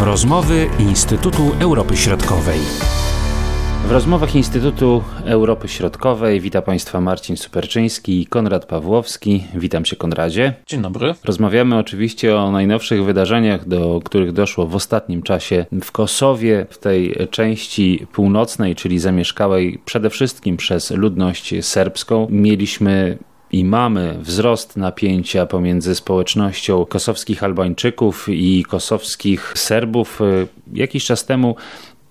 Rozmowy Instytutu Europy Środkowej. W rozmowach Instytutu Europy Środkowej witam Państwa Marcin Superczyński i Konrad Pawłowski. Witam Cię, Konradzie. Dzień dobry. Rozmawiamy oczywiście o najnowszych wydarzeniach, do których doszło w ostatnim czasie w Kosowie, w tej części północnej, czyli zamieszkałej przede wszystkim przez ludność serbską. Mieliśmy i mamy wzrost napięcia pomiędzy społecznością kosowskich Albańczyków i kosowskich Serbów. Jakiś czas temu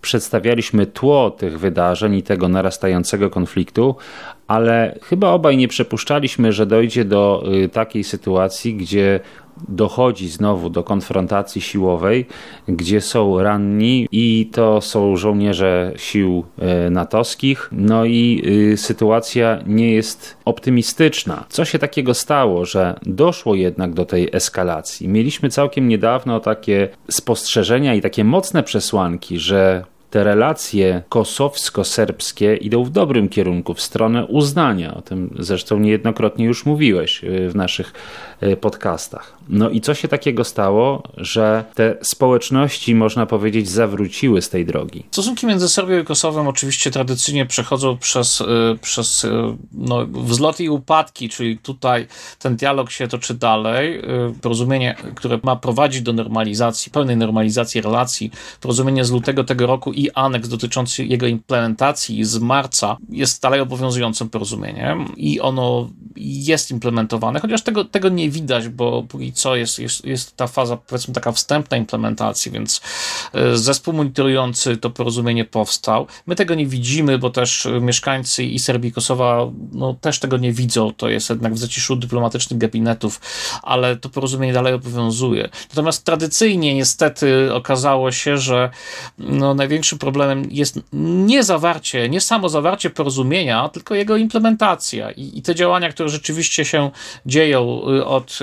przedstawialiśmy tło tych wydarzeń i tego narastającego konfliktu, ale chyba obaj nie przypuszczaliśmy, że dojdzie do y, takiej sytuacji, gdzie dochodzi znowu do konfrontacji siłowej, gdzie są ranni i to są żołnierze sił y, natowskich. No i y, sytuacja nie jest optymistyczna. Co się takiego stało, że doszło jednak do tej eskalacji? Mieliśmy całkiem niedawno takie spostrzeżenia i takie mocne przesłanki, że te relacje kosowsko-serbskie idą w dobrym kierunku, w stronę uznania. O tym zresztą niejednokrotnie już mówiłeś y, w naszych y, podcastach. No i co się takiego stało, że te społeczności, można powiedzieć, zawróciły z tej drogi? Stosunki między Serbią i Kosowem oczywiście tradycyjnie przechodzą przez, y, przez no, wzloty i upadki, czyli tutaj ten dialog się toczy dalej. Porozumienie, które ma prowadzić do normalizacji, pełnej normalizacji relacji, porozumienie z lutego tego roku i aneks dotyczący jego implementacji z marca jest dalej obowiązującym porozumieniem i ono jest implementowane, chociaż tego, tego nie widać, bo póki co jest, jest, jest ta faza, powiedzmy, taka wstępna implementacji, więc e, zespół monitorujący to porozumienie powstał. My tego nie widzimy, bo też mieszkańcy i Serbii i Kosowa no, też tego nie widzą. To jest jednak w zaciszu dyplomatycznych gabinetów, ale to porozumienie dalej obowiązuje. Natomiast tradycyjnie niestety okazało się, że no, największy największym problemem jest nie zawarcie, nie samo zawarcie porozumienia, tylko jego implementacja i, i te działania, które rzeczywiście się dzieją y, od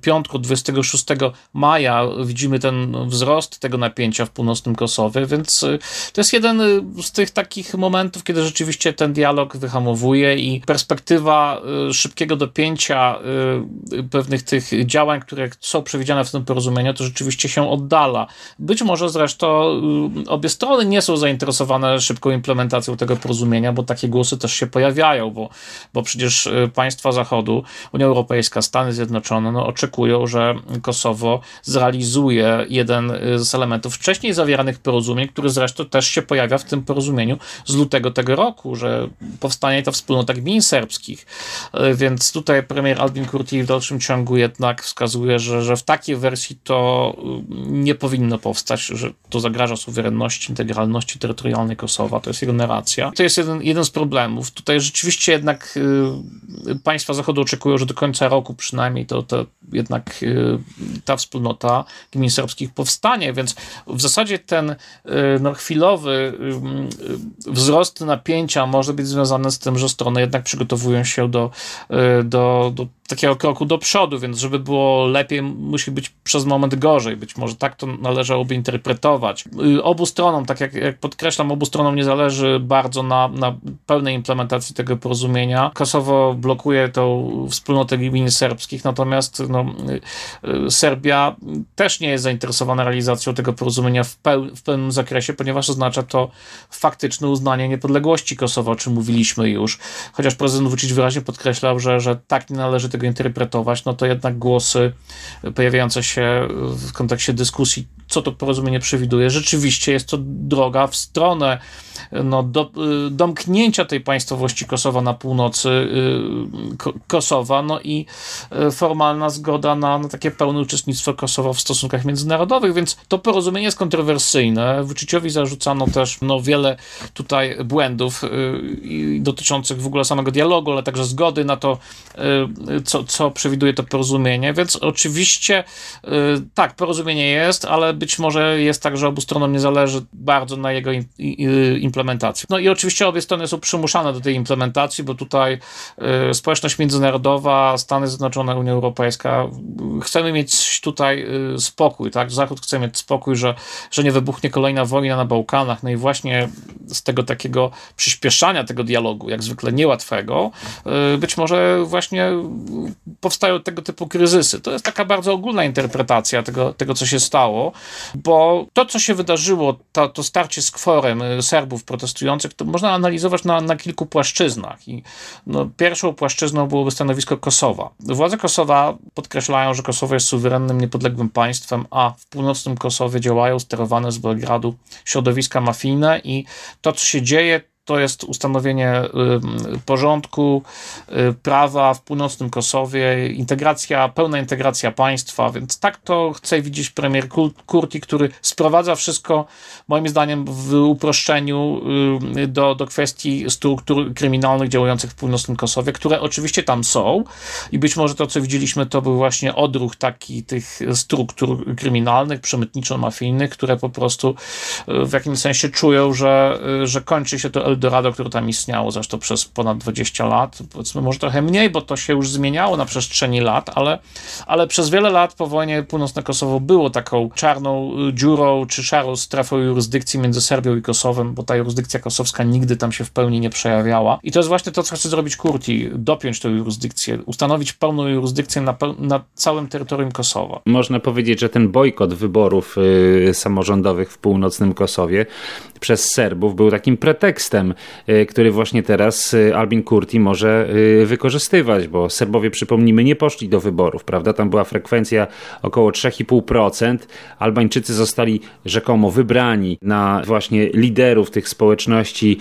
piątku 26 maja, widzimy ten wzrost tego napięcia w północnym Kosowie, więc y, to jest jeden y, z tych takich momentów, kiedy rzeczywiście ten dialog wyhamowuje i perspektywa szybkiego dopięcia pewnych tych działań, które są przewidziane w tym porozumieniu, to rzeczywiście się oddala. Być może zresztą obie strony nie są zainteresowane szybką implementacją tego porozumienia, bo takie głosy też się pojawiają, bo, bo przecież y, państwa Zachodu, Unia Europejska, Stany Zjednoczone no, oczekują, że Kosowo zrealizuje jeden y, z elementów wcześniej zawieranych porozumień, który zresztą też się pojawia w tym porozumieniu z lutego tego roku, że powstanie ta wspólnota gmin serbskich. Y, więc tutaj premier Albin Kurti w dalszym ciągu jednak wskazuje, że, że w takiej wersji to nie powinno powstać, że to zagraża suwerenności, integracji integralności terytorialnej Kosowa, to jest jego narracja. To jest jeden, jeden z problemów. Tutaj rzeczywiście jednak y, państwa Zachodu oczekują, że do końca roku przynajmniej to, to jednak y, ta wspólnota gmin serbskich powstanie, więc w zasadzie ten y, no, chwilowy y, wzrost napięcia może być związany z tym, że strony jednak przygotowują się do, y, do, do takiego kroku do przodu, więc żeby było lepiej, musi być przez moment gorzej. Być może tak to należałoby interpretować. Y, obu stronom, tak jak, jak podkreślam, obu stronom nie zależy bardzo na, na pełnej implementacji tego porozumienia. Kosowo blokuje tą wspólnotę gmin serbskich, natomiast no, y, y, Serbia też nie jest zainteresowana realizacją tego porozumienia w, peł, w pełnym zakresie, ponieważ oznacza to faktyczne uznanie niepodległości Kosowa, o czym mówiliśmy już. Chociaż prezydent Vucic wyraźnie podkreślał, że, że tak nie należy tego interpretować, no to jednak głosy pojawiające się w kontekście dyskusji, co to porozumienie przewiduje, rzeczywiście jest to droga w stronę no, do, domknięcia tej państwowości Kosowa na północy y, Kosowa, no i y, formalna zgoda na, na takie pełne uczestnictwo Kosowa w stosunkach międzynarodowych, więc to porozumienie jest kontrowersyjne. Vuciciowi zarzucano też no, wiele tutaj błędów y, dotyczących w ogóle samego dialogu, ale także zgody na to, co, co przewiduje to porozumienie, więc oczywiście tak, porozumienie jest, ale być może jest tak, że obu stronom nie zależy bardzo na jego implementacji. No i oczywiście obie strony są przymuszane do tej implementacji, bo tutaj y, społeczność międzynarodowa, Stany Zjednoczone, Unia Europejska że chcemy mieć tutaj spokój, tak? Zachód chce mieć spokój, że, że nie wybuchnie kolejna wojna na Bałkanach. No i właśnie z tego takiego przyspieszania tego dialogu, jak zwykle niełatwego, być może właśnie powstają tego typu kryzysy. To jest taka bardzo ogólna interpretacja tego, tego co się stało, bo to, co się wydarzyło, to, to starcie z kworem Serbów protestujących, to można analizować na, na kilku płaszczyznach. I no, pierwszą płaszczyzną byłoby stanowisko Kosowa. Władze Kosowa podkreślają, że Kosowo jest suwerennym, niepodległym państwem, a w północnym Kosowie działają sterowane z Belgradu środowiska mafijne i to, co się dzieje, to jest ustanowienie porządku, y, prawa w północnym Kosowie, integracja, pełna integracja państwa, więc tak to chce widzieć premier Kurti, który sprowadza wszystko, moim zdaniem, w uproszczeniu y, do, do kwestii struktur kryminalnych działających w północnym Kosowie, które oczywiście tam są. I być może to, co widzieliśmy, to był właśnie odruch taki tych struktur kryminalnych, przemytniczo-mafijnych, które po prostu y, w jakimś sensie czują, że, że kończy się to Eldorado, które tam istniało zresztą przez ponad 20 lat, powiedzmy może trochę mniej, bo to się już zmieniało na przestrzeni lat, ale, ale przez wiele lat po wojnie północne Kosowo było taką czarną dziurą czy szarą strefą jurysdykcji między Serbią i Kosowem, bo ta jurysdykcja kosowska nigdy tam się w pełni nie przejawiała. I to jest właśnie to, co chce zrobić Kurti, dopiąć tę jurysdykcję, ustanowić pełną jurysdykcję na, na całym terytorium Kosowa. Można powiedzieć, że ten bojkot wyborów y, samorządowych w północnym Kosowie przez Serbów był takim pretekstem Y, który właśnie teraz y, Albin Kurti może y, wykorzystywać, bo Serbowie, przypomnijmy, nie poszli do wyborów, prawda? Tam była frekwencja około 3,5%. Albańczycy zostali rzekomo wybrani na właśnie liderów tych społeczności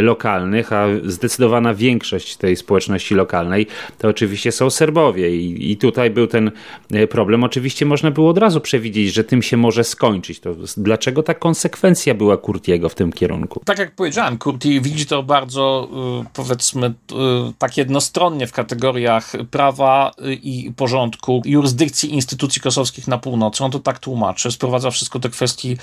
lokalnych, a zdecydowana większość tej społeczności lokalnej to oczywiście są Serbowie i, i tutaj był ten problem. Oczywiście można było od razu przewidzieć, że tym się może skończyć. To dlaczego ta konsekwencja była Kurtiego w tym kierunku? Tak jak powiedziałem, Kurti widzi to bardzo, y, powiedzmy, y, tak jednostronnie w kategoriach prawa y, i porządku, jurysdykcji instytucji kosowskich na północy. On to tak tłumaczy, sprowadza wszystko do kwestii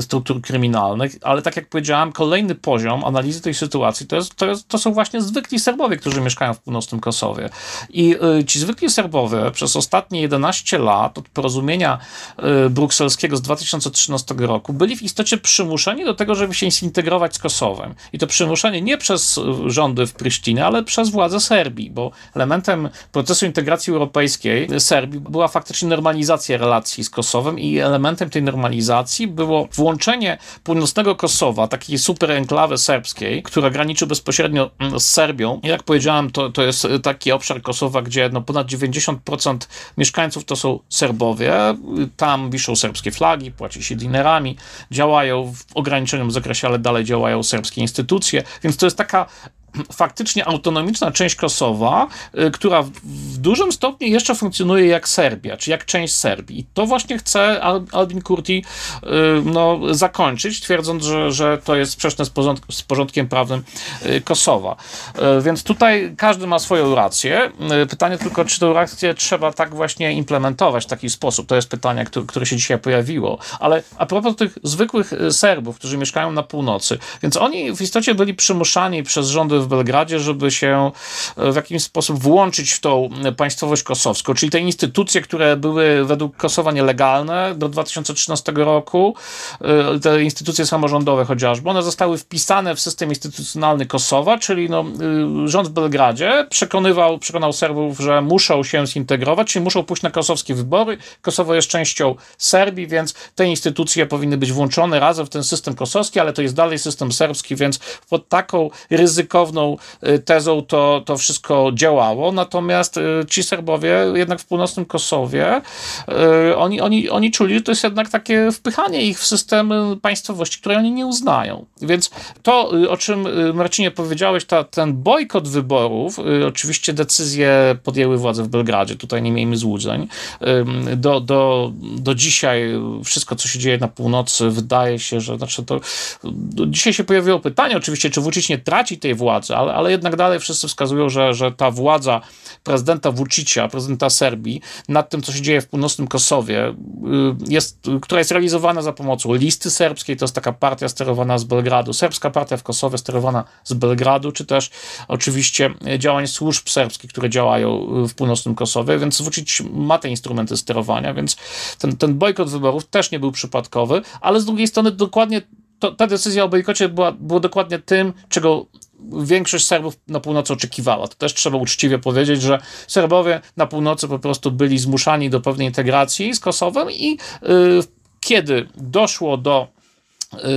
struktur kryminalnych, ale tak jak powiedziałem, kolejny poziom analizy tej sytuacji to, jest, to, jest, to są właśnie zwykli Serbowie, którzy mieszkają w północnym Kosowie. I ci zwykli Serbowie przez ostatnie 11 lat od porozumienia brukselskiego z 2013 roku byli w istocie przymuszeni do tego, żeby się zintegrować z Kosowem. I to przymuszenie nie przez rządy w Pryszcinie, ale przez władze Serbii, bo elementem procesu integracji europejskiej Serbii była faktycznie normalizacja relacji z Kosowem i elementem tej normalizacji było włączenie północnego Kosowa, takiej super enklawy serbskiej, która graniczy bezpośrednio mm, z Serbią. Jak powiedziałem, to, to jest taki obszar Kosowa, gdzie no ponad 90% mieszkańców to są Serbowie. Tam wiszą serbskie flagi, płaci się dinerami, działają w ograniczonym zakresie, ale dalej działają serbskie instytucje. Więc to jest taka faktycznie autonomiczna część Kosowa, y, która w dużym stopniu jeszcze funkcjonuje jak Serbia, czy jak część Serbii. I to właśnie chce Albin Kurti y, no, zakończyć, twierdząc, że, że to jest sprzeczne z, porządk z porządkiem prawnym y, Kosowa. Więc tutaj każdy ma swoją rację. Pytanie tylko, czy tę rację trzeba tak właśnie implementować w taki sposób. To jest pytanie, które, które się dzisiaj pojawiło. Ale a propos tych zwykłych Serbów, którzy mieszkają na północy, więc oni w istocie byli przymuszani przez rządy w Belgradzie, żeby się e, w jakiś sposób włączyć w tą państwowość kosowską, czyli te instytucje, które były według Kosowa nielegalne do 2013 roku, e, te instytucje samorządowe chociażby, one zostały wpisane w system instytucjonalny Kosowa, czyli no, e, rząd w Belgradzie przekonywał, przekonał Serbów, że muszą się zintegrować, czyli muszą pójść na kosowskie wybory. Kosowo jest częścią Serbii, więc te instytucje powinny być włączone razem w ten system kosowski, ale to jest dalej system serbski, więc pod taką ryzykowną pewną y, tezą to, to wszystko działało, natomiast y, ci Serbowie jednak w północnym Kosowie, y, oni, oni, oni czuli, że to jest jednak takie wpychanie ich w system państwowości, której oni nie uznają. Więc to, o czym Marcinie powiedziałeś, ta, ten bojkot wyborów, oczywiście decyzje podjęły władze w Belgradzie, tutaj nie miejmy złudzeń. Do, do, do dzisiaj wszystko, co się dzieje na północy, wydaje się, że znaczy to, dzisiaj się pojawiło pytanie oczywiście, czy Vucic nie traci tej władzy, ale, ale jednak dalej wszyscy wskazują, że, że ta władza prezydenta Vučića, prezydenta Serbii, nad tym, co się dzieje w północnym Kosowie, y, jest, która jest realizowana za pomocą listy serbskiej, to jest taka partia sterowana z Belgradu, serbska partia w Kosowie sterowana z Belgradu, czy też oczywiście działań służb serbskich, które działają w północnym Kosowie, więc Vučić ma te instrumenty sterowania, więc ten, ten bojkot wyborów też nie był przypadkowy, ale z drugiej strony dokładnie to, ta decyzja o bojkocie była, była dokładnie tym, czego większość Serbów na północy oczekiwała. To też trzeba uczciwie powiedzieć, że Serbowie na północy po prostu byli zmuszani do pewnej integracji z Kosowem i yy, kiedy doszło do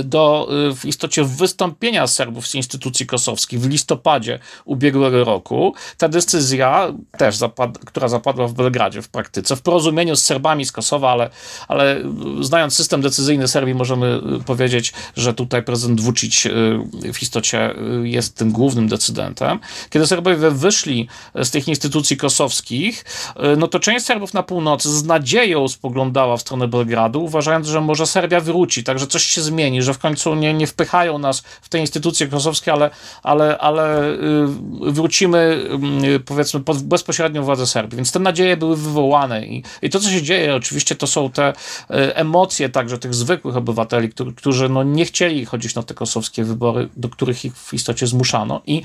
do w istocie wystąpienia Serbów z instytucji kosowskich w listopadzie ubiegłego roku. Ta decyzja też, zapad, która zapadła w Belgradzie w praktyce, w porozumieniu z Serbami z Kosowa, ale, ale znając system decyzyjny Serbii możemy powiedzieć, że tutaj prezydent Vucic y, w istocie y, jest tym głównym decydentem. Kiedy Serbowie wyszli z tych instytucji kosowskich, y, no to część Serbów na północy z nadzieją spoglądała w stronę Belgradu, uważając, że może Serbia wróci, także coś się zmieni że w końcu nie, nie wpychają nas w te instytucje kosowskie, ale, ale, ale y, wrócimy y, powiedzmy pod bezpośrednią władzę Serbii. Więc te nadzieje były wywołane i, i to, co się dzieje, oczywiście to są te y, emocje także tych zwykłych obywateli, którzy, którzy no, nie chcieli chodzić na te kosowskie wybory, do których ich w istocie zmuszano. I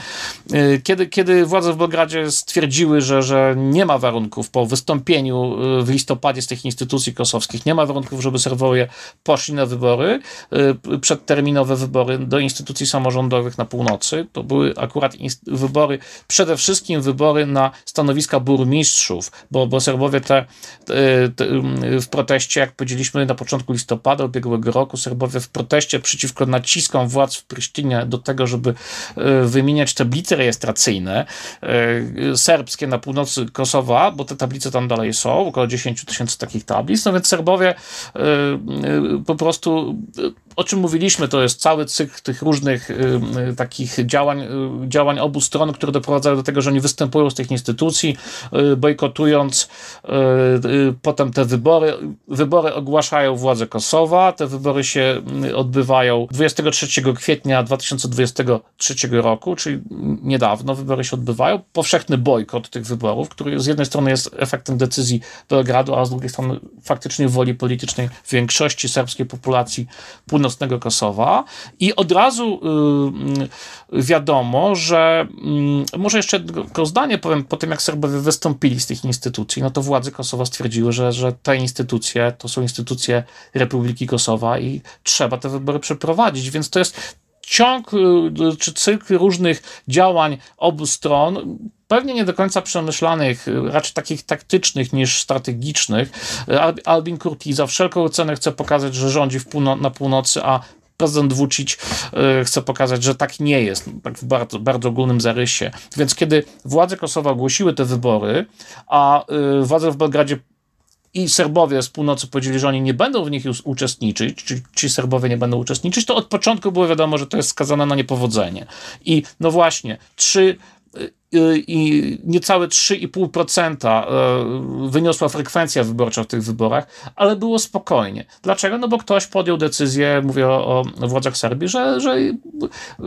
kiedy, kiedy władze w Belgradzie stwierdziły, że, że nie ma warunków po wystąpieniu w listopadzie z tych instytucji kosowskich, nie ma warunków, żeby Serbowie poszli na wybory, przedterminowe wybory do instytucji samorządowych na północy. To były akurat wybory, przede wszystkim wybory na stanowiska burmistrzów, bo, bo Serbowie te, te, te, w proteście, jak powiedzieliśmy na początku listopada ubiegłego roku, Serbowie w proteście przeciwko naciskom władz w Prysztynie do tego, żeby e, wymieniać tablice rejestracyjne e, serbskie na północy Kosowa, bo te tablice tam dalej są, około 10 tysięcy takich tablic, no więc Serbowie po prostu o czym mówiliśmy, to jest cały cykl tych różnych y, y, takich działań, y, działań obu stron, które doprowadzają do tego, że oni występują z tych instytucji, y, bojkotując y, y, potem te wybory. Wybory ogłaszają władze Kosowa. Te wybory się odbywają 23 kwietnia 2023 roku, czyli niedawno wybory się odbywają. Powszechny bojkot tych wyborów, który z jednej strony jest efektem decyzji Belgradu, a z drugiej strony faktycznie woli politycznej większości serbskiej populacji północnego Kosowa i od razu y, wiadomo, że y, może jeszcze tylko zdanie powiem, po tym jak Serbowie wystąpili z tych instytucji, no to władze Kosowa stwierdziły, że, że te instytucje to są instytucje Republiki Kosowa i trzeba te wybory przeprowadzić, więc to jest ciąg y, czy cykl różnych działań obu stron, pewnie nie do końca przemyślanych, raczej takich taktycznych niż strategicznych. Albin Kurti za wszelką cenę chce pokazać, że rządzi półno na północy, a prezydent Vucic y, chce pokazać, że tak nie jest, tak w bardzo, bardzo ogólnym zarysie. Więc kiedy władze Kosowa ogłosiły te wybory, a y, władze w Belgradzie i Serbowie z północy powiedzieli, że oni nie będą w nich już uczestniczyć, czy ci Serbowie nie będą uczestniczyć, to od początku było wiadomo, że to jest skazane na niepowodzenie. I no właśnie, trzy i niecałe 3,5% e, wyniosła frekwencja wyborcza w tych wyborach, ale było spokojnie. Dlaczego? No bo ktoś podjął decyzję, mówię o, władzach Serbii, że, że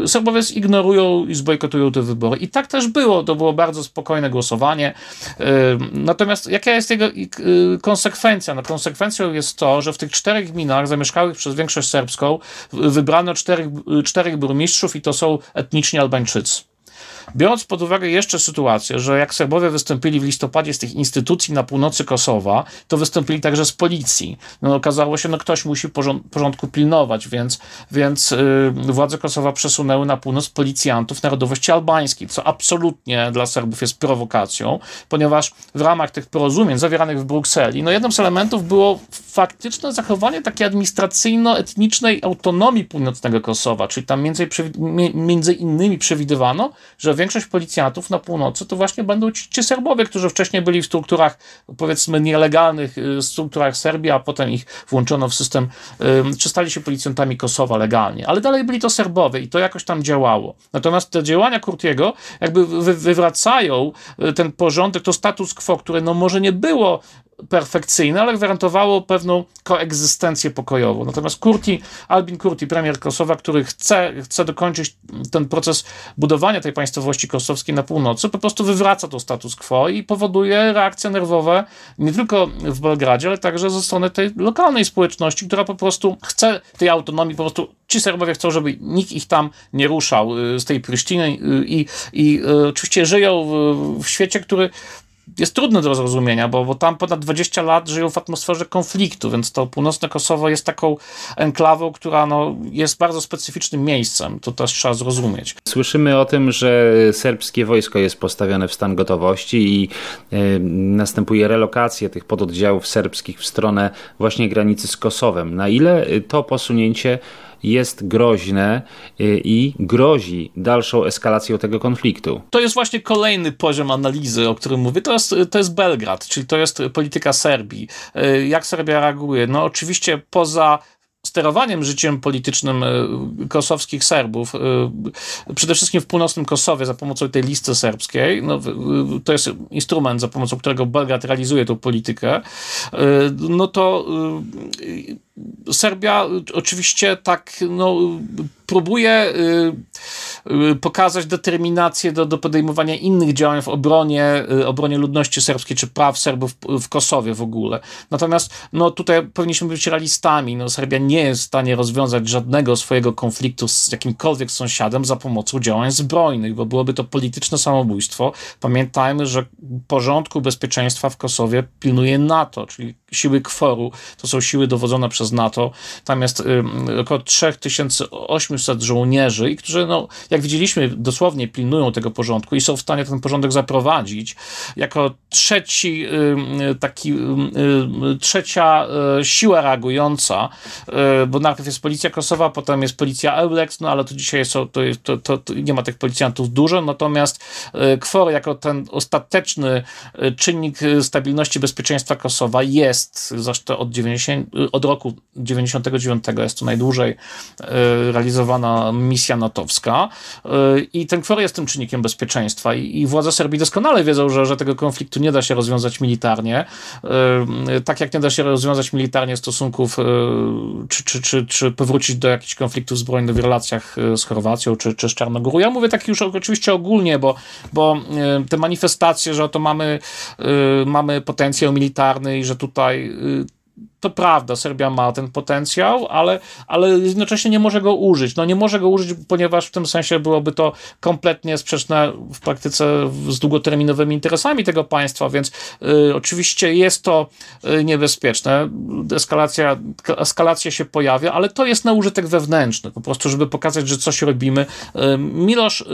Serbowie zignorują i zbojkotują te wybory. I tak też było. To było bardzo spokojne głosowanie. E, natomiast jaka jest jego e, konsekwencja? No konsekwencją jest to, że w tych czterech gminach zamieszkałych przez większość serbską wybrano czterech, czterech burmistrzów i to są etniczni Albańczycy. Biorąc pod uwagę jeszcze sytuację, że jak Serbowie wystąpili w listopadzie z tych instytucji na północy Kosowa, to wystąpili także z policji. No, okazało się, no ktoś musi porządku pilnować, więc, więc yy, władze Kosowa przesunęły na północ policjantów narodowości albańskiej, co absolutnie dla Serbów jest prowokacją, ponieważ w ramach tych porozumień zawieranych w Brukseli, no jednym z elementów było faktyczne zachowanie takiej administracyjno-etnicznej autonomii północnego Kosowa, czyli tam między, między innymi przewidywano, że większość policjantów na północy to właśnie będą ci, ci Serbowie, którzy wcześniej byli w strukturach, powiedzmy, nielegalnych y, strukturach Serbii, a potem ich włączono w system, czy stali się policjantami Kosowa legalnie. Ale dalej byli to Serbowie i to jakoś tam działało. Natomiast te działania Kurtiego jakby wywracają y, ten porządek, to status quo, które no może nie było perfekcyjne, ale gwarantowało pewną koegzystencję pokojową. Natomiast Kurti, Albin Kurti, premier Kosowa, który chce, chce dokończyć ten proces budowania tej państwowości kosowskiej na północy, po prostu wywraca to status quo i powoduje reakcje nerwowe nie tylko w Belgradzie, ale także ze strony tej lokalnej społeczności, która po prostu chce tej autonomii, po prostu ci Serbowie chcą, żeby nikt ich tam nie ruszał y, z tej Prysztiny y, i, i y, oczywiście żyją w, w świecie, który jest trudne do zrozumienia, bo, bo tam ponad 20 lat żyją w atmosferze konfliktu, więc to północne Kosowo jest taką enklawą, która no, jest bardzo specyficznym miejscem. To też trzeba zrozumieć. Słyszymy o tym, że serbskie wojsko jest postawione w stan gotowości i y, następuje relokacja tych pododdziałów serbskich w stronę właśnie granicy z Kosowem. Na ile to posunięcie jest groźne y, i grozi dalszą eskalacją tego konfliktu. To jest właśnie kolejny poziom analizy, o którym mówię. To jest, to jest Belgrad, czyli to jest polityka Serbii. Y, jak Serbia reaguje? No oczywiście poza sterowaniem życiem politycznym e, kosowskich Serbów, przede wszystkim w północnym Kosowie za pomocą tej listy serbskiej, no, to jest instrument, za pomocą którego Belgrad realizuje tę politykę, no to Serbia oczywiście tak no, próbuje pokazać determinację do, do podejmowania innych działań w obronie, obronie ludności serbskiej, czy praw Serbów w Kosowie w ogóle. Natomiast no, tutaj powinniśmy być realistami. No, Serbia nie jest w stanie rozwiązać żadnego swojego konfliktu z jakimkolwiek sąsiadem za pomocą działań zbrojnych, bo byłoby to polityczne samobójstwo. Pamiętajmy, że porządku bezpieczeństwa w Kosowie pilnuje NATO, czyli siły KFOR-u. To są siły dowodzone przez NATO. Tam jest y, około 3800 żołnierzy, i którzy, no, jak widzieliśmy, dosłownie pilnują tego porządku i są w stanie ten porządek zaprowadzić. Jako trzeci y, taki, y, trzecia y, siła reagująca bo najpierw jest policja Kosowa, potem jest policja Eulex, no ale to dzisiaj jest, to, to, to, to nie ma tych policjantów dużo, natomiast KFOR jako ten ostateczny czynnik stabilności bezpieczeństwa Kosowa jest, zresztą od, 90, od roku 99 jest to najdłużej e, realizowana misja natowska i ten KFOR jest tym czynnikiem bezpieczeństwa i, i władze Serbii doskonale wiedzą, że, że tego konfliktu nie da się rozwiązać militarnie, tak jak nie da się rozwiązać militarnie stosunków czy czy, czy, czy powrócić do jakichś konfliktów zbrojnych w relacjach e, z Chorwacją czy, czy z Czarnogórą. Ja mówię tak już oczywiście ogólnie, bo, bo e, te manifestacje, że oto mamy, e, mamy potencjał militarny i że tutaj to prawda, Serbia ma ten potencjał, ale, ale jednocześnie nie może go użyć. No nie może go użyć, ponieważ w tym sensie byłoby to kompletnie sprzeczne w praktyce z długoterminowymi interesami tego państwa, więc y, oczywiście jest to y, niebezpieczne. Eskalacja, eskalacja się pojawia, ale to jest na użytek wewnętrzny, po prostu, żeby pokazać, że coś robimy. Y, Milosz y,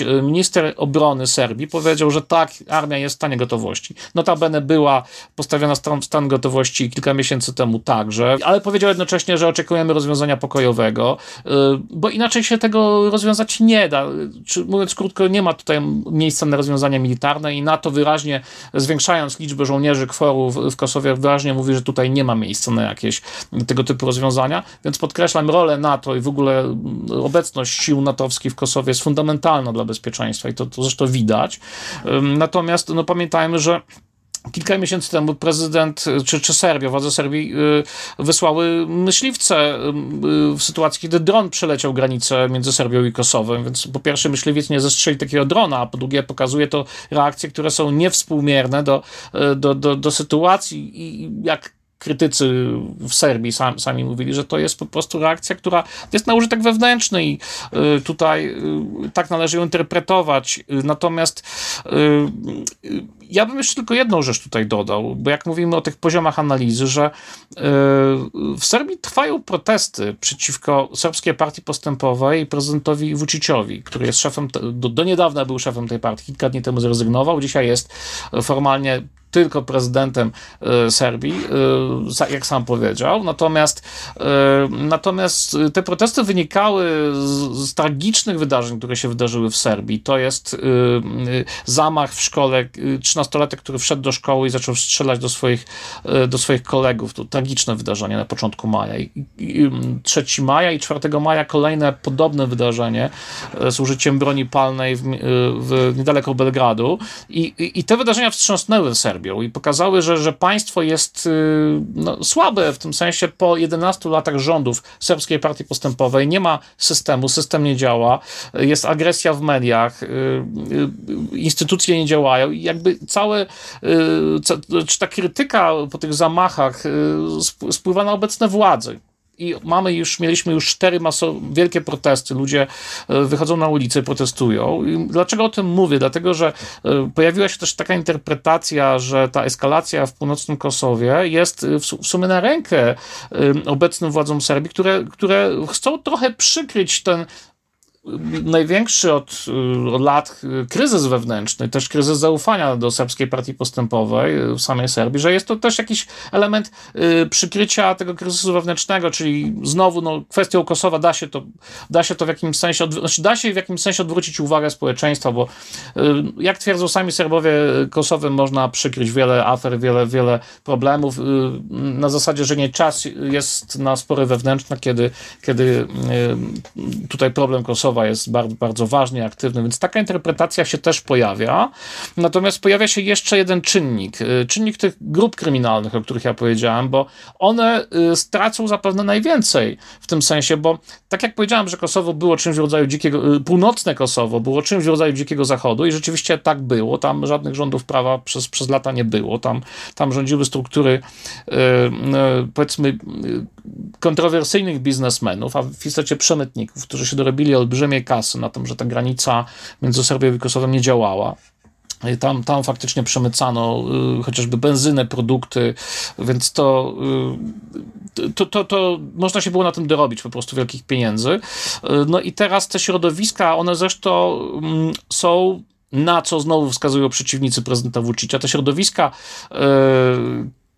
y, minister obrony Serbii, powiedział, że tak, armia jest w stanie gotowości. Notabene była postawiona stan gotowości kilka miesięcy temu także, ale powiedział jednocześnie, że oczekujemy rozwiązania pokojowego, y, bo inaczej się tego rozwiązać nie da. Czy, mówiąc krótko, nie ma tutaj miejsca na rozwiązania militarne i NATO wyraźnie, zwiększając liczbę żołnierzy kworu w, w Kosowie, wyraźnie mówi, że tutaj nie ma miejsca na jakieś tego typu rozwiązania, więc podkreślam rolę NATO i w ogóle obecność sił natowskich w Kosowie jest fundamentalna dla bezpieczeństwa i to, to zresztą widać. Natomiast no, pamiętajmy, że Kilka miesięcy temu prezydent, czy, czy Serbia, władze Serbii y, wysłały myśliwce y, w sytuacji, kiedy dron przeleciał granicę między Serbią i Kosowem, więc po pierwsze myśliwiec nie zestrzeli takiego drona, a po drugie pokazuje to reakcje, które są niewspółmierne do, y, do, do, do sytuacji i jak krytycy w Serbii sami, mówili, że to jest po prostu reakcja, która jest na użytek wewnętrzny i y, tutaj y, tak należy ją interpretować. Y, natomiast ja bym jeszcze tylko jedną rzecz tutaj dodał, bo jak mówimy o tych poziomach analizy, że w Serbii trwają protesty przeciwko serbskiej partii postępowej i prezydentowi Vuciciowi, który jest szefem, do, do niedawna był szefem tej partii, kilka dni temu zrezygnował, dzisiaj jest formalnie tylko prezydentem e, Serbii, e, jak sam powiedział. Natomiast, e, natomiast te protesty wynikały z, z tragicznych wydarzeń, które się wydarzyły w Serbii. To jest zamach w szkole, 13-latek, który wszedł do szkoły i zaczął strzelać do swoich, do swoich kolegów. To tragiczne wydarzenie na początku maja. I, i 3 maja i 4 maja kolejne podobne wydarzenie z użyciem broni palnej w, w niedaleko Belgradu. I, i, te wydarzenia wstrząsnęły Serbią i pokazały, że, że państwo jest no, słabe w tym sensie po 11 latach rządów Serbskiej Partii Postępowej. Nie ma systemu, system nie działa, jest agresja w mediach, instytucje nie działają i jakby całe, czy ta krytyka po tych zamachach spływa na obecne władze i mamy już, mieliśmy już cztery masowe, wielkie protesty, ludzie e, wychodzą na ulicę, protestują. I dlaczego o tym mówię? Dlatego, że pojawiła się też taka interpretacja, że ta eskalacja w północnym Kosowie jest w sumie na rękę obecnym władzom Serbii, które, które chcą trochę przykryć ten największy od, y, od, lat kryzys wewnętrzny, też kryzys zaufania do serbskiej partii postępowej w samej Serbii, że jest to też jakiś element y, przykrycia tego kryzysu wewnętrznego, czyli znowu no, kwestią Kosowa da się to, da się to w jakimś sensie, znaczy da się w jakimś sensie odwrócić uwagę społeczeństwa, bo y, jak twierdzą sami Serbowie, Kosowem można przykryć wiele afer, wiele, wiele problemów na zasadzie, że nie czas jest na spory wewnętrzne, kiedy, kiedy tutaj problem Kosowa jest bardzo, bardzo ważny, aktywny, więc taka interpretacja się też pojawia. Natomiast pojawia się jeszcze jeden czynnik, y, czynnik tych grup kryminalnych, o których ja powiedziałem, bo one y, stracą zapewne najwięcej w tym sensie, bo tak jak powiedziałem, że Kosowo było czymś w rodzaju dzikiego, y, północne Kosowo było czymś w rodzaju dzikiego zachodu i rzeczywiście tak było, tam żadnych rządów prawa przez, przez lata nie było, tam, tam rządziły struktury powiedzmy kontrowersyjnych biznesmenów, a w istocie przemytników, którzy się dorobili olbrzymiej kasy na tym, że ta granica między Serbią i Kosowem nie działała. Tam, tam faktycznie przemycano y, chociażby benzynę, produkty, więc to, y, to, to, to można się było na tym dorobić po prostu wielkich pieniędzy. Y, no i teraz te środowiska, one zresztą y, są na co znowu wskazują przeciwnicy prezydenta Vucicia. Te środowiska y,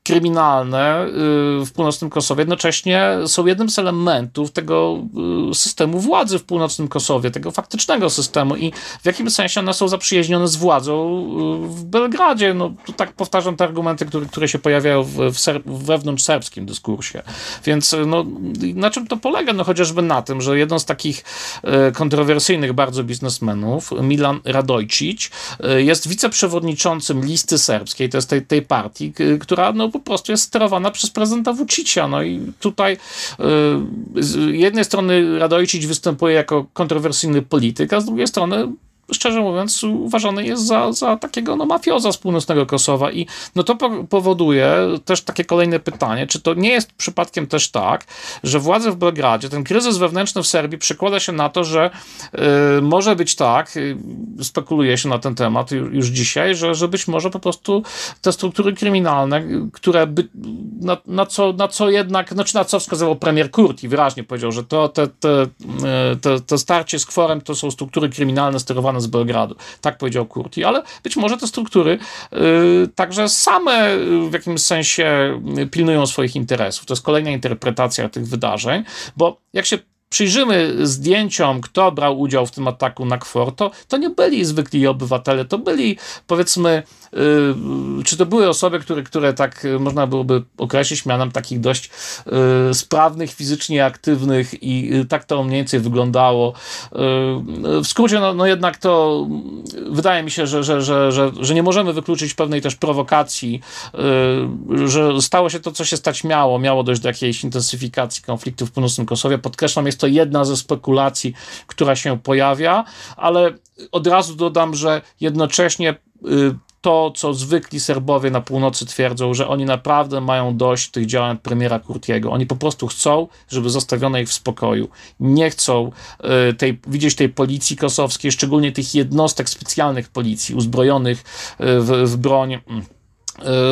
kryminalne y, w północnym Kosowie jednocześnie są jednym z elementów tego y, systemu władzy w północnym Kosowie, tego faktycznego systemu i w jakim sensie one są zaprzyjaźnione z władzą y, w Belgradzie. No, tu tak powtarzam te argumenty, które, które się pojawiają w, w ser, wewnątrz serbskim dyskursie. Więc no, na czym to polega? No chociażby na tym, że jeden z takich kontrowersyjnych bardzo biznesmenów, Milan Radojcic, jest wiceprzewodniczącym listy serbskiej, to jest tej, tej partii, która no, po prostu jest sterowana przez prezydenta Vucicia. No i tutaj y, z jednej strony Radojcic występuje jako kontrowersyjny polityk, a z drugiej strony szczerze mówiąc, uważany jest za, za takiego no, mafioza z północnego Kosowa. I no, to powoduje też takie kolejne pytanie, czy to nie jest przypadkiem też tak, że władze w Belgradzie, ten kryzys wewnętrzny w Serbii przekłada się na to, że y, może być tak, y, spekuluje się na ten temat już dzisiaj, że, że być może po prostu te struktury kryminalne, które by, na, na, co, na co jednak, znaczy na co wskazywał premier Kurti, wyraźnie powiedział, że to te, te, y, te, te starcie z kworem to są struktury kryminalne sterowane z Belgradu. Tak powiedział Kurti, ale być może te struktury y, także same w jakimś sensie pilnują swoich interesów. To jest kolejna interpretacja tych wydarzeń, bo jak się przyjrzymy zdjęciom, kto brał udział w tym ataku na KFOR, to, to nie byli zwykli obywatele, to byli powiedzmy Y, czy to były osoby, które, które tak y, można byłoby określić mianem takich dość y, sprawnych, fizycznie aktywnych i tak to mniej więcej wyglądało. W skrócie, no, no jednak to wydaje mi się, że, że, że, że, że nie możemy wykluczyć pewnej też prowokacji, że stało się to, co się stać miało. Miało dojść do jakiejś intensyfikacji konfliktu w północnym Kosowie. Podkreślam, jest to jedna ze spekulacji, która się pojawia, ale od razu dodam, że jednocześnie to, co zwykli Serbowie na północy twierdzą, że oni naprawdę mają dość tych działań premiera Kurtiego. Oni po prostu chcą, żeby zostawiono ich w spokoju. Nie chcą y, tej, widzieć tej policji kosowskiej, szczególnie tych jednostek specjalnych policji, uzbrojonych y, w, w broń.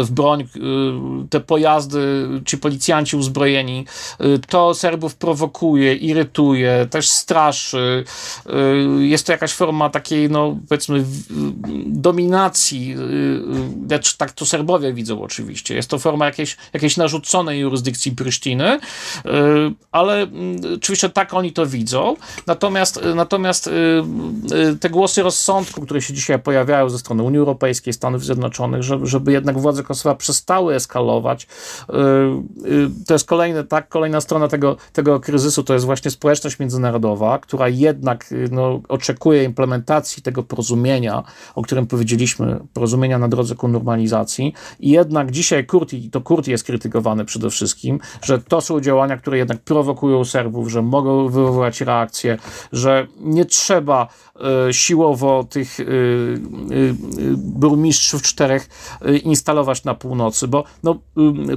W broń, y, te pojazdy, ci policjanci uzbrojeni, y, to Serbów prowokuje, irytuje, też straszy. Y, jest to jakaś forma takiej, no powiedzmy, dominacji, lecz tak to Serbowie widzą oczywiście. Jest to forma jakiejś, jakiejś narzuconej jurysdykcji Prysztiny, ale mm, oczywiście tak oni to widzą. Natomiast, natomiast te głosy rozsądku, które się dzisiaj pojawiają ze strony Unii Europejskiej, Stanów Zjednoczonych, żeby, żeby jednak jednak władze Kosowa przestały eskalować. To jest kolejny, tak, kolejna strona tego, tego kryzysu, to jest właśnie społeczność międzynarodowa, która jednak no, oczekuje implementacji tego porozumienia, o którym powiedzieliśmy, porozumienia na drodze ku normalizacji. I jednak dzisiaj Kurti, to Kurti jest krytykowany przede wszystkim, że to są działania, które jednak prowokują Serbów, że mogą wywołać reakcje, że nie trzeba e, siłowo tych e, e, burmistrzów czterech instalować na północy, bo no,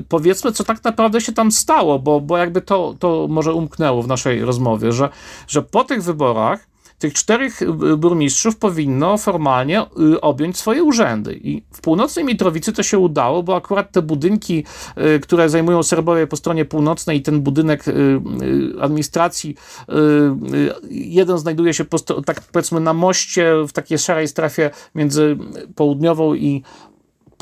powiedzmy, co tak naprawdę się tam stało, bo, bo jakby to, to może umknęło w naszej rozmowie, że, że po tych wyborach tych czterech y, burmistrzów powinno formalnie y, objąć swoje urzędy. I w północnej Mitrowicy to się udało, bo akurat te budynki, y, które zajmują Serbowie po stronie północnej i ten budynek administracji, jeden znajduje się tak powiedzmy na moście w takiej szarej strefie między południową i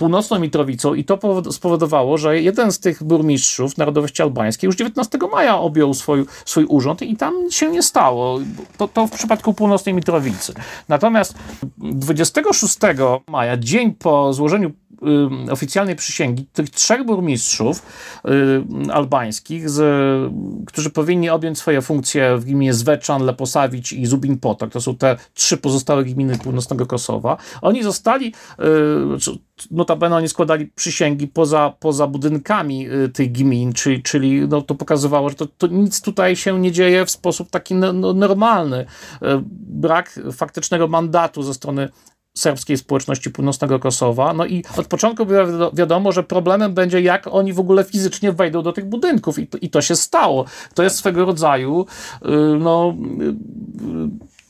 północną Mitrowicą i to spowodowało, że jeden z tych burmistrzów narodowości albańskiej już 19 maja objął swój, swój urząd i tam się nie stało. To, to w przypadku północnej Mitrowicy. Natomiast 26 maja, dzień po złożeniu oficjalnej przysięgi tych trzech burmistrzów y, albańskich, z, którzy powinni objąć swoje funkcje w gminie Zweczan, Leposawić i Zubin Potok, to są te trzy pozostałe gminy północnego Kosowa, oni zostali, y, notabene oni składali przysięgi poza, poza budynkami y, tych gmin, czyli, czyli no, to pokazywało, że to, to nic tutaj się nie dzieje w sposób taki no, no normalny. Y, brak faktycznego mandatu ze strony serbskiej społeczności północnego Kosowa. No i od początku było wiadomo, że problemem będzie, jak oni w ogóle fizycznie wejdą do tych budynków. I, i to się stało. To jest swego rodzaju y, no,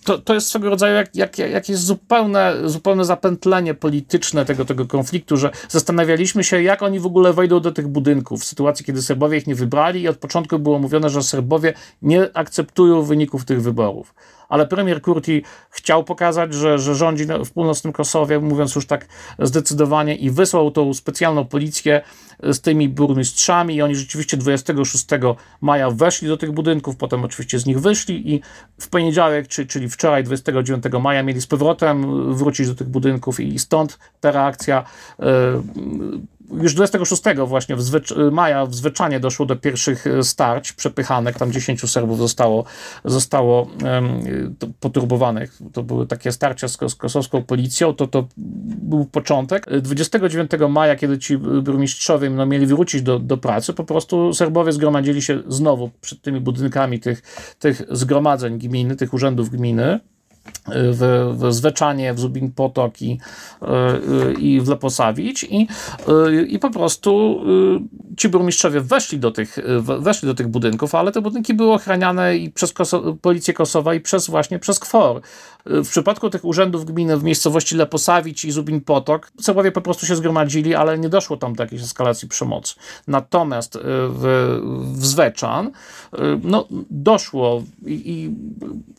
to, to jest swego rodzaju jak, jak, jakieś zupełne, zupełne zapętlenie polityczne tego, tego konfliktu, że zastanawialiśmy się, jak oni w ogóle wejdą do tych budynków. W sytuacji, kiedy Serbowie ich nie wybrali i od początku było mówione, że Serbowie nie akceptują wyników tych wyborów ale premier Kurti chciał pokazać, że, że rządzi w północnym Kosowie, mówiąc już tak zdecydowanie i wysłał tą specjalną policję z tymi burmistrzami. I oni rzeczywiście 26 maja weszli do tych budynków, potem oczywiście z nich wyszli i w poniedziałek, czyli wczoraj 29 maja mieli z powrotem wrócić do tych budynków i stąd ta reakcja już 26 właśnie w zwycz- maja w Zwyczanie doszło do pierwszych e, starć, przepychanek, tam 10 Serbów zostało, zostało um, poturbowanych. To były takie starcia z, z kosowską policją, to, to był początek. 29 maja, kiedy ci burmistrzowie no, mieli wrócić do, do pracy, po prostu Serbowie zgromadzili się znowu przed tymi budynkami tych, tych zgromadzeń gminy, tych urzędów gminy w, w Zweczanie, w Zubin Potok i, e, i w Leposawić i, e, i po prostu e, ci burmistrzowie weszli do, tych, weszli do tych budynków, ale te budynki były ochraniane i przez Koso Policję Kosowa i przez właśnie przez KFOR. W przypadku tych urzędów gminy w miejscowości Leposawić i Zubin Potok Serbowie po prostu się zgromadzili, ale nie doszło tam do jakiejś eskalacji przemocy. Natomiast w, w Zweczan no, doszło i, i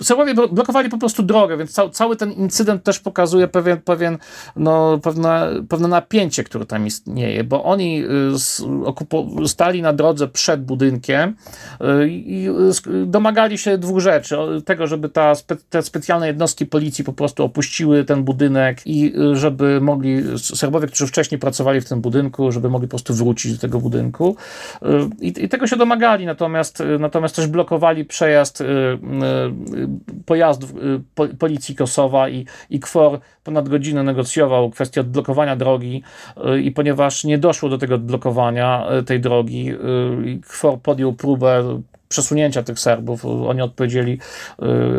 Serbowie blokowali po prostu drogę, więc ca cały ten incydent też pokazuje pewien, pewien, no, pewne, pewne napięcie, które tam istnieje, bo oni y, stali na drodze przed budynkiem y, i domagali się dwóch rzeczy. Tego, żeby ta te specjalne jednostki policji po prostu opuściły ten budynek i y, żeby mogli, Serbowie, którzy wcześniej pracowali w tym budynku, żeby mogli po prostu wrócić do tego budynku. I, i tego się domagali, natomiast, natomiast też blokowali przejazd pojazdów, policji Kosowa i, i KFOR ponad godzinę negocjował kwestię odblokowania drogi y, i ponieważ nie doszło do tego odblokowania y, tej drogi, y, KFOR podjął próbę przesunięcia tych Serbów. Oni odpowiedzieli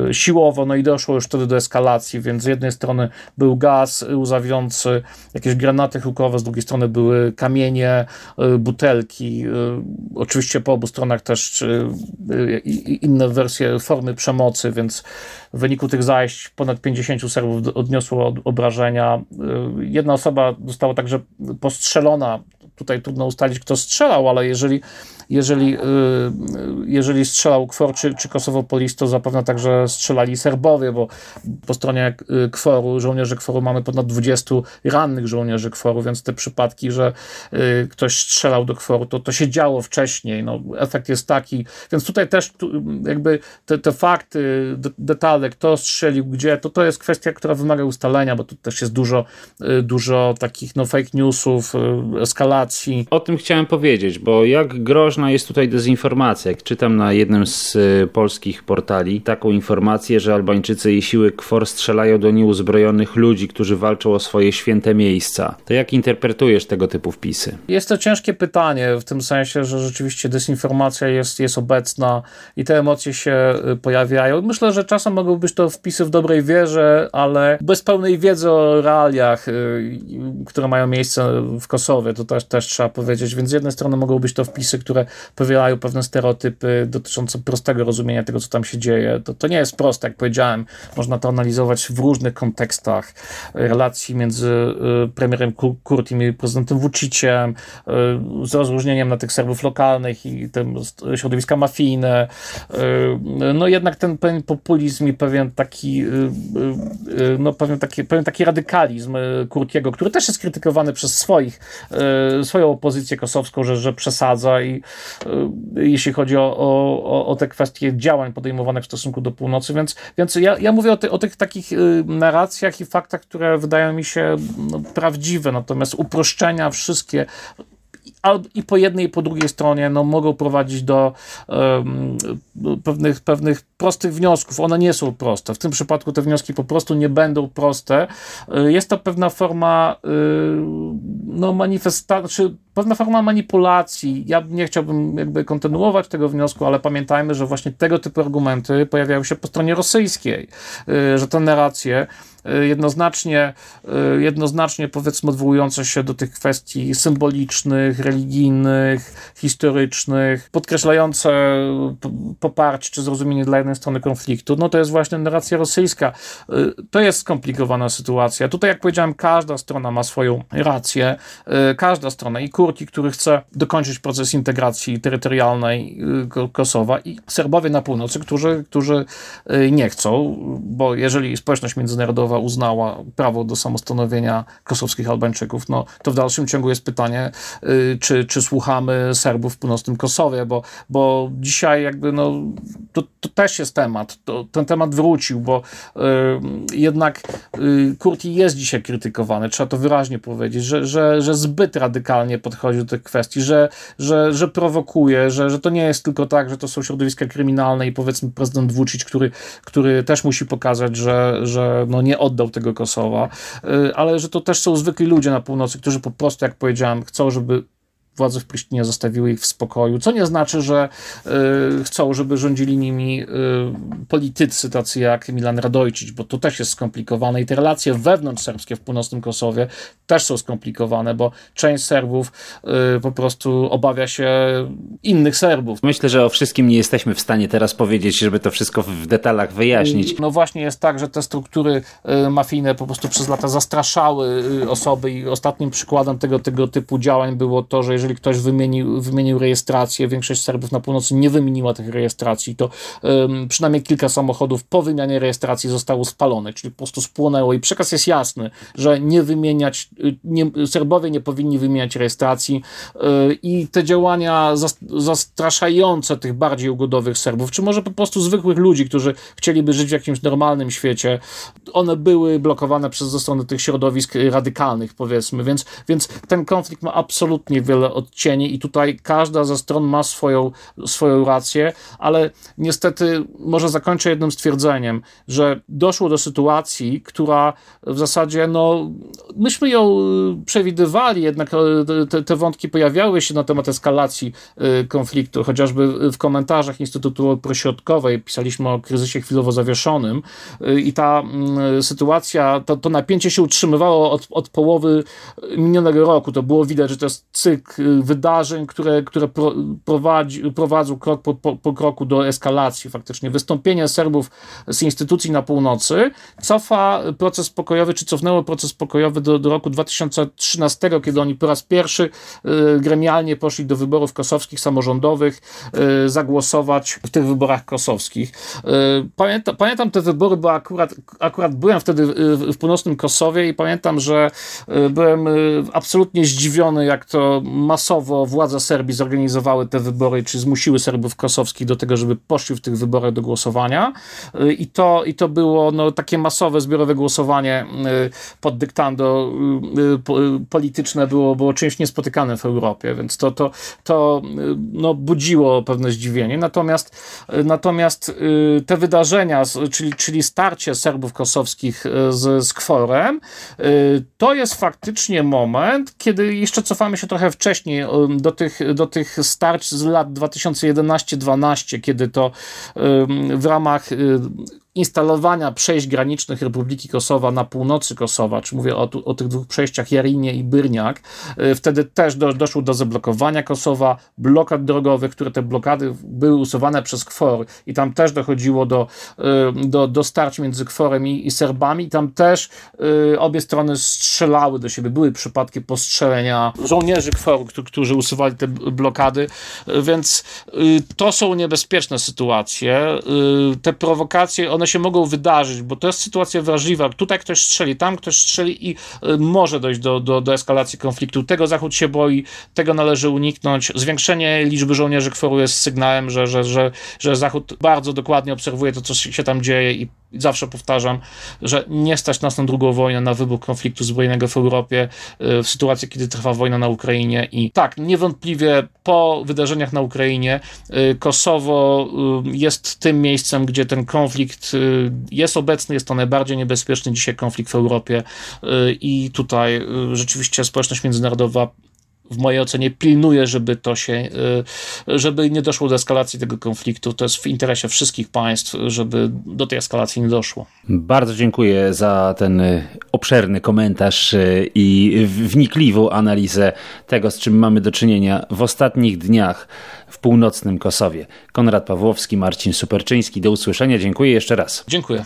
y, siłowo, no i doszło już wtedy do eskalacji, więc z jednej strony był gaz łzawiący, jakieś granaty hukowe, z drugiej strony były kamienie, y, butelki. Y, oczywiście po obu stronach też inne wersje formy przemocy, więc w wyniku tych zajść ponad 50 Serbów odniosło obrażenia. Jedna osoba została także postrzelona tutaj trudno ustalić, kto strzelał, ale jeżeli jeżeli, jeżeli strzelał KFOR czy, czy Kosowopolis, to zapewne także strzelali Serbowie, bo po stronie KFOR-u, żołnierzy KFOR-u mamy ponad 20 rannych żołnierzy KFOR-u, więc te przypadki, że ktoś strzelał do KFOR-u, to, to się działo wcześniej. No, efekt jest taki, więc tutaj też jakby te, te fakty, detale, kto strzelił gdzie, to to jest kwestia, która wymaga ustalenia, bo tu też jest dużo, y, dużo takich no, fake newsów, y, eskalacji. O tym chciałem powiedzieć, bo jak groźna jest tutaj dezinformacja. Jak czytam na jednym z y, polskich portali taką informację, że Albańczycy i siły KFOR strzelają do nieuzbrojonych ludzi, którzy walczą o swoje święte miejsca. To jak interpretujesz tego typu wpisy? Jest to ciężkie pytanie, w tym sensie, że rzeczywiście dezinformacja jest, jest obecna i te emocje się pojawiają. Myślę, że czasem mogą być to wpisy w dobrej wierze, ale bez pełnej wiedzy o realiach, y, które mają miejsce w Kosowie, to też, też trzeba powiedzieć. Więc z jednej strony mogą być to wpisy, które powielają pewne stereotypy dotyczące prostego rozumienia tego, co tam się dzieje. To, to nie jest proste, jak powiedziałem. Można to analizować w różnych kontekstach relacji między y, premierem Kurtim i prezydentem Vuciciem, y, z rozróżnieniem na tych Serbów lokalnych i tym środowiska mafijne. No jednak ten pewien populizm i pewien taki Y, no, pewien, taki, pewien taki radykalizm y, Kurtiego, który też jest krytykowany przez swoich, y, swoją opozycję kosowską, że, że przesadza i jeśli chodzi o, o, o te kwestie działań podejmowanych w stosunku do północy, więc, więc ja, ja mówię o, ty, o tych takich narracjach i faktach, które wydają mi się no, prawdziwe, natomiast uproszczenia wszystkie i po jednej i po drugiej stronie no, mogą prowadzić do um, pewnych, pewnych prostych wniosków. One nie są proste. W tym przypadku te wnioski po prostu nie będą proste. Y, jest to pewna forma y, no, manifestacji, pewna forma manipulacji. Ja nie chciałbym jakby kontynuować tego wniosku, ale pamiętajmy, że właśnie tego typu argumenty pojawiają się po stronie rosyjskiej, y, że te narracje Y, jednoznacznie, y, jednoznacznie powiedzmy odwołujące się do tych kwestii symbolicznych, religijnych, historycznych, podkreślające poparcie czy zrozumienie dla jednej strony konfliktu, no to jest właśnie narracja rosyjska. To jest skomplikowana sytuacja. Tutaj, jak powiedziałem, każda strona ma swoją rację, każda strona i Kurki, który chce dokończyć proces integracji terytorialnej Kosowa i Serbowie na północy, którzy, którzy nie chcą, bo jeżeli społeczność międzynarodowa uznała prawo do samostanowienia kosowskich Albańczyków, no to w dalszym ciągu jest pytanie, y, czy, czy słuchamy Serbów w północnym Kosowie, bo, bo dzisiaj jakby no, to, to też jest temat, to, ten temat wrócił, bo y, jednak y, Kurti jest dzisiaj krytykowany, trzeba to wyraźnie powiedzieć, że, że, że zbyt radykalnie podchodzi do tych kwestii, że, że, że prowokuje, że, że to nie jest tylko tak, że to są środowiska kryminalne i powiedzmy prezydent Vucic, który, który też musi pokazać, że, że no nie oddał tego Kosowa, y, ale że to też są zwykli ludzie na północy, którzy po prostu, jak powiedziałem, chcą, żeby władze w Prisztinie zostawiły ich w spokoju, co nie znaczy, że y, chcą, żeby rządzili nimi y, politycy tacy jak Milan Radojcic, bo to też jest skomplikowane i te relacje wewnątrz serbskie w północnym Kosowie też są skomplikowane, bo część Serbów y, po prostu obawia się innych Serbów. Myślę, że o wszystkim nie jesteśmy w stanie teraz powiedzieć, żeby to wszystko w detalach wyjaśnić. No właśnie jest tak, że te struktury y, mafijne po prostu przez lata zastraszały y, osoby i ostatnim przykładem tego, tego typu działań było to, że jeżeli ktoś wymienił, wymienił rejestrację, większość Serbów na północy nie wymieniła tych rejestracji, to um, przynajmniej kilka samochodów po wymianie rejestracji zostało spalone, czyli po prostu spłonęło. I przekaz jest jasny, że nie wymieniać, nie, Serbowie nie powinni wymieniać rejestracji yy, i te działania zastraszające tych bardziej ugodowych Serbów, czy może po prostu zwykłych ludzi, którzy chcieliby żyć w jakimś normalnym świecie, one były blokowane przez ze strony tych środowisk radykalnych, powiedzmy, więc, więc ten konflikt ma absolutnie wiele odcieni i tutaj każda ze stron ma swoją, swoją rację, ale niestety może zakończę jednym stwierdzeniem, że doszło do sytuacji, która w zasadzie, no, myśmy ją y, przewidywali, jednak y, te, te wątki pojawiały się na temat eskalacji y, konfliktu, chociażby w komentarzach Instytutu Prośrodkowej pisaliśmy o kryzysie chwilowo zawieszonym i ta mm, sytuacja, to, to napięcie się utrzymywało od, od połowy minionego roku. To było widać, że to jest cykl wydarzeń, które, które prowadzi, prowadzą krok po, po, po kroku do eskalacji. Faktycznie wystąpienie Serbów z instytucji na północy cofa proces pokojowy, czy cofnęło proces pokojowy do, do roku 2013, kiedy oni po raz pierwszy gremialnie poszli do wyborów kosowskich samorządowych, zagłosować w tych wyborach kosowskich. Pamiętam, pamiętam te wybory, bo akurat, akurat byłem wtedy w północnym Kosowie i pamiętam, że byłem absolutnie zdziwiony, jak to masowo władze Serbii zorganizowały te wybory, czy zmusiły Serbów kosowskich do tego, żeby poszli w tych wyborach do głosowania. Y, I to, i to było no, takie masowe, zbiorowe głosowanie y, pod dyktando y, polityczne było, było czymś niespotykanym w Europie, więc to, to, to no, budziło pewne zdziwienie. Natomiast, natomiast te wydarzenia, czyli, czyli starcie Serbów kosowskich z, z Kworem, to jest faktycznie moment, kiedy jeszcze cofamy się trochę wcześniej do tych, do tych starć z lat 2011-12, kiedy to w ramach instalowania przejść granicznych Republiki Kosowa na północy Kosowa, czy mówię o, o tych dwóch przejściach Jarinie i Byrniak, y, wtedy też do, doszło do zablokowania Kosowa, blokad drogowych, które te blokady były usuwane przez KFOR i tam też dochodziło do, y, do, do starć między KFORem i, i Serbami tam też y, obie strony strzelały do siebie. Były przypadki postrzelenia żołnierzy KFOR, którzy usuwali te blokady, więc to są niebezpieczne sytuacje. Te prowokacje, one one się mogą wydarzyć, bo to jest sytuacja wrażliwa. Tutaj ktoś strzeli, tam ktoś strzeli i y, może dojść do, do, do eskalacji konfliktu. Tego Zachód się boi, tego należy uniknąć. Zwiększenie liczby żołnierzy kworu jest sygnałem, że, że, że, że Zachód bardzo dokładnie obserwuje to, co się tam dzieje i zawsze powtarzam, że nie stać nas na drugą wojnę, na wybuch konfliktu zbrojnego w Europie, y, w sytuacji, kiedy trwa wojna na Ukrainie. I tak, niewątpliwie po wydarzeniach na Ukrainie y, Kosowo jest tym miejscem, gdzie ten konflikt jest obecny, jest to najbardziej niebezpieczny dzisiaj konflikt w Europie y, i tutaj y, rzeczywiście społeczność międzynarodowa w mojej ocenie pilnuje, żeby to się, żeby nie doszło do eskalacji tego konfliktu. To jest w interesie wszystkich państw, żeby do tej eskalacji nie doszło. Bardzo dziękuję za ten obszerny komentarz i wnikliwą analizę tego, z czym mamy do czynienia w ostatnich dniach w północnym Kosowie. Konrad Pawłowski, Marcin Superczyński. Do usłyszenia. Dziękuję jeszcze raz. Dziękuję.